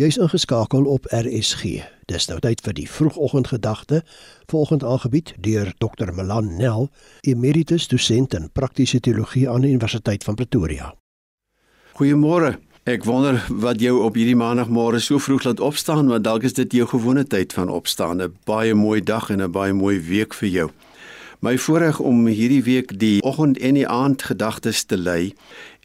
Jy's ingeskakel op RSG. Dis nou tyd vir die vroegoggendgedagte, volgend aangebied deur Dr. Melan Nel, emeritus dosent in praktiese teologie aan die Universiteit van Pretoria. Goeiemôre. Ek wonder wat jou op hierdie maandagmôre so vroeg laat opstaan, want dalk is dit jou gewone tyd van opstaan. 'n Baie mooi dag en 'n baie mooi week vir jou. My voorreg om hierdie week die oggend en die aand gedagtes te lei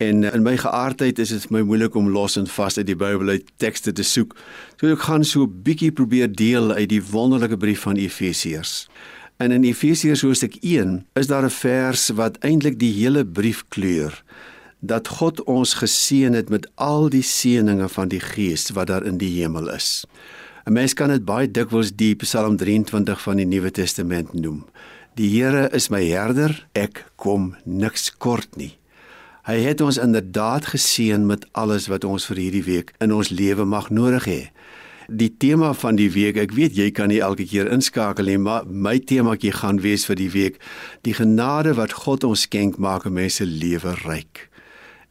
en in my geaardheid is dit vir my moeilik om los en vas uit die Bybel uit tekste te soek. So ek gaan so 'n bietjie probeer deel uit die wonderlike brief van Efesiërs. En in Efesiërs hoofstuk 1 is daar 'n vers wat eintlik die hele brief kleur dat God ons geseën het met al die seënings van die Gees wat daar in die hemel is. 'n Mens kan dit baie dikwels die Psalm 23 van die Nuwe Testament noem. Die Here is my herder, ek kom niks kort nie. Hy het ons inderdaad geseën met alles wat ons vir hierdie week in ons lewe mag nodig hê. Die tema van die week, ek weet jy kan nie elke keer inskakel nie, maar my temaatjie gaan wees vir die week, die genade wat God ons skenk maak 'n mens se lewe ryk.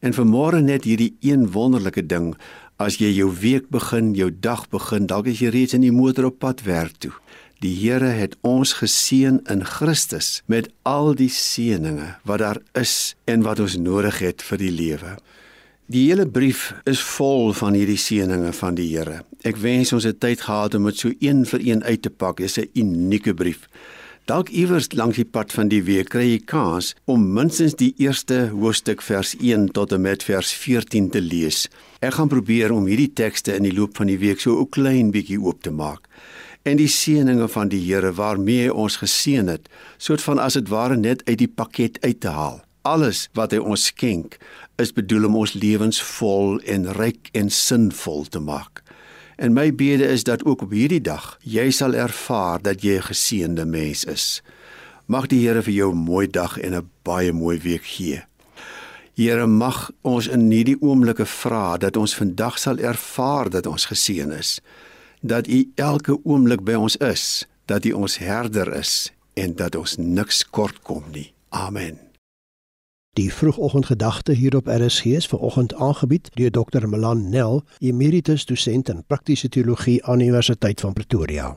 En vanmôre net hierdie een wonderlike ding, as jy jou week begin, jou dag begin, dalk is jy reeds in die motor op pad werk toe. Die Here het ons geseën in Christus met al die seënings wat daar is en wat ons nodig het vir die lewe. Die hele brief is vol van hierdie seënings van die Here. Ek wens ons het tyd gehad om dit so een vir een uit te pak. Dit is 'n unieke brief. Dalk iewers langs die pad van die week kry jy kans om minstens die eerste hoofstuk vers 1 tot en met vers 14 te lees. Ek gaan probeer om hierdie tekste in die loop van die week so 'n klein bietjie oop te maak en die seëninge van die Here waarmee hy ons geseën het, soort van as dit ware net uit die pakket uit te haal. Alles wat hy ons skenk, is bedoel om ons lewens vol en ryk en sinvol te maak. En my bede is dat ook op hierdie dag jy sal ervaar dat jy 'n geseënde mens is. Mag die Here vir jou 'n mooi dag en 'n baie mooi week gee. Here mag ons in hierdie oomblikke vra dat ons vandag sal ervaar dat ons geseën is dat U elke oomblik by ons is, dat U ons herder is en dat ons niks kort kom nie. Amen. Die vroegoggendgedagte hier op RSG is ver oggend aangebied deur Dr. Melan Nel, emeritus dosent in praktiese teologie aan die Universiteit van Pretoria.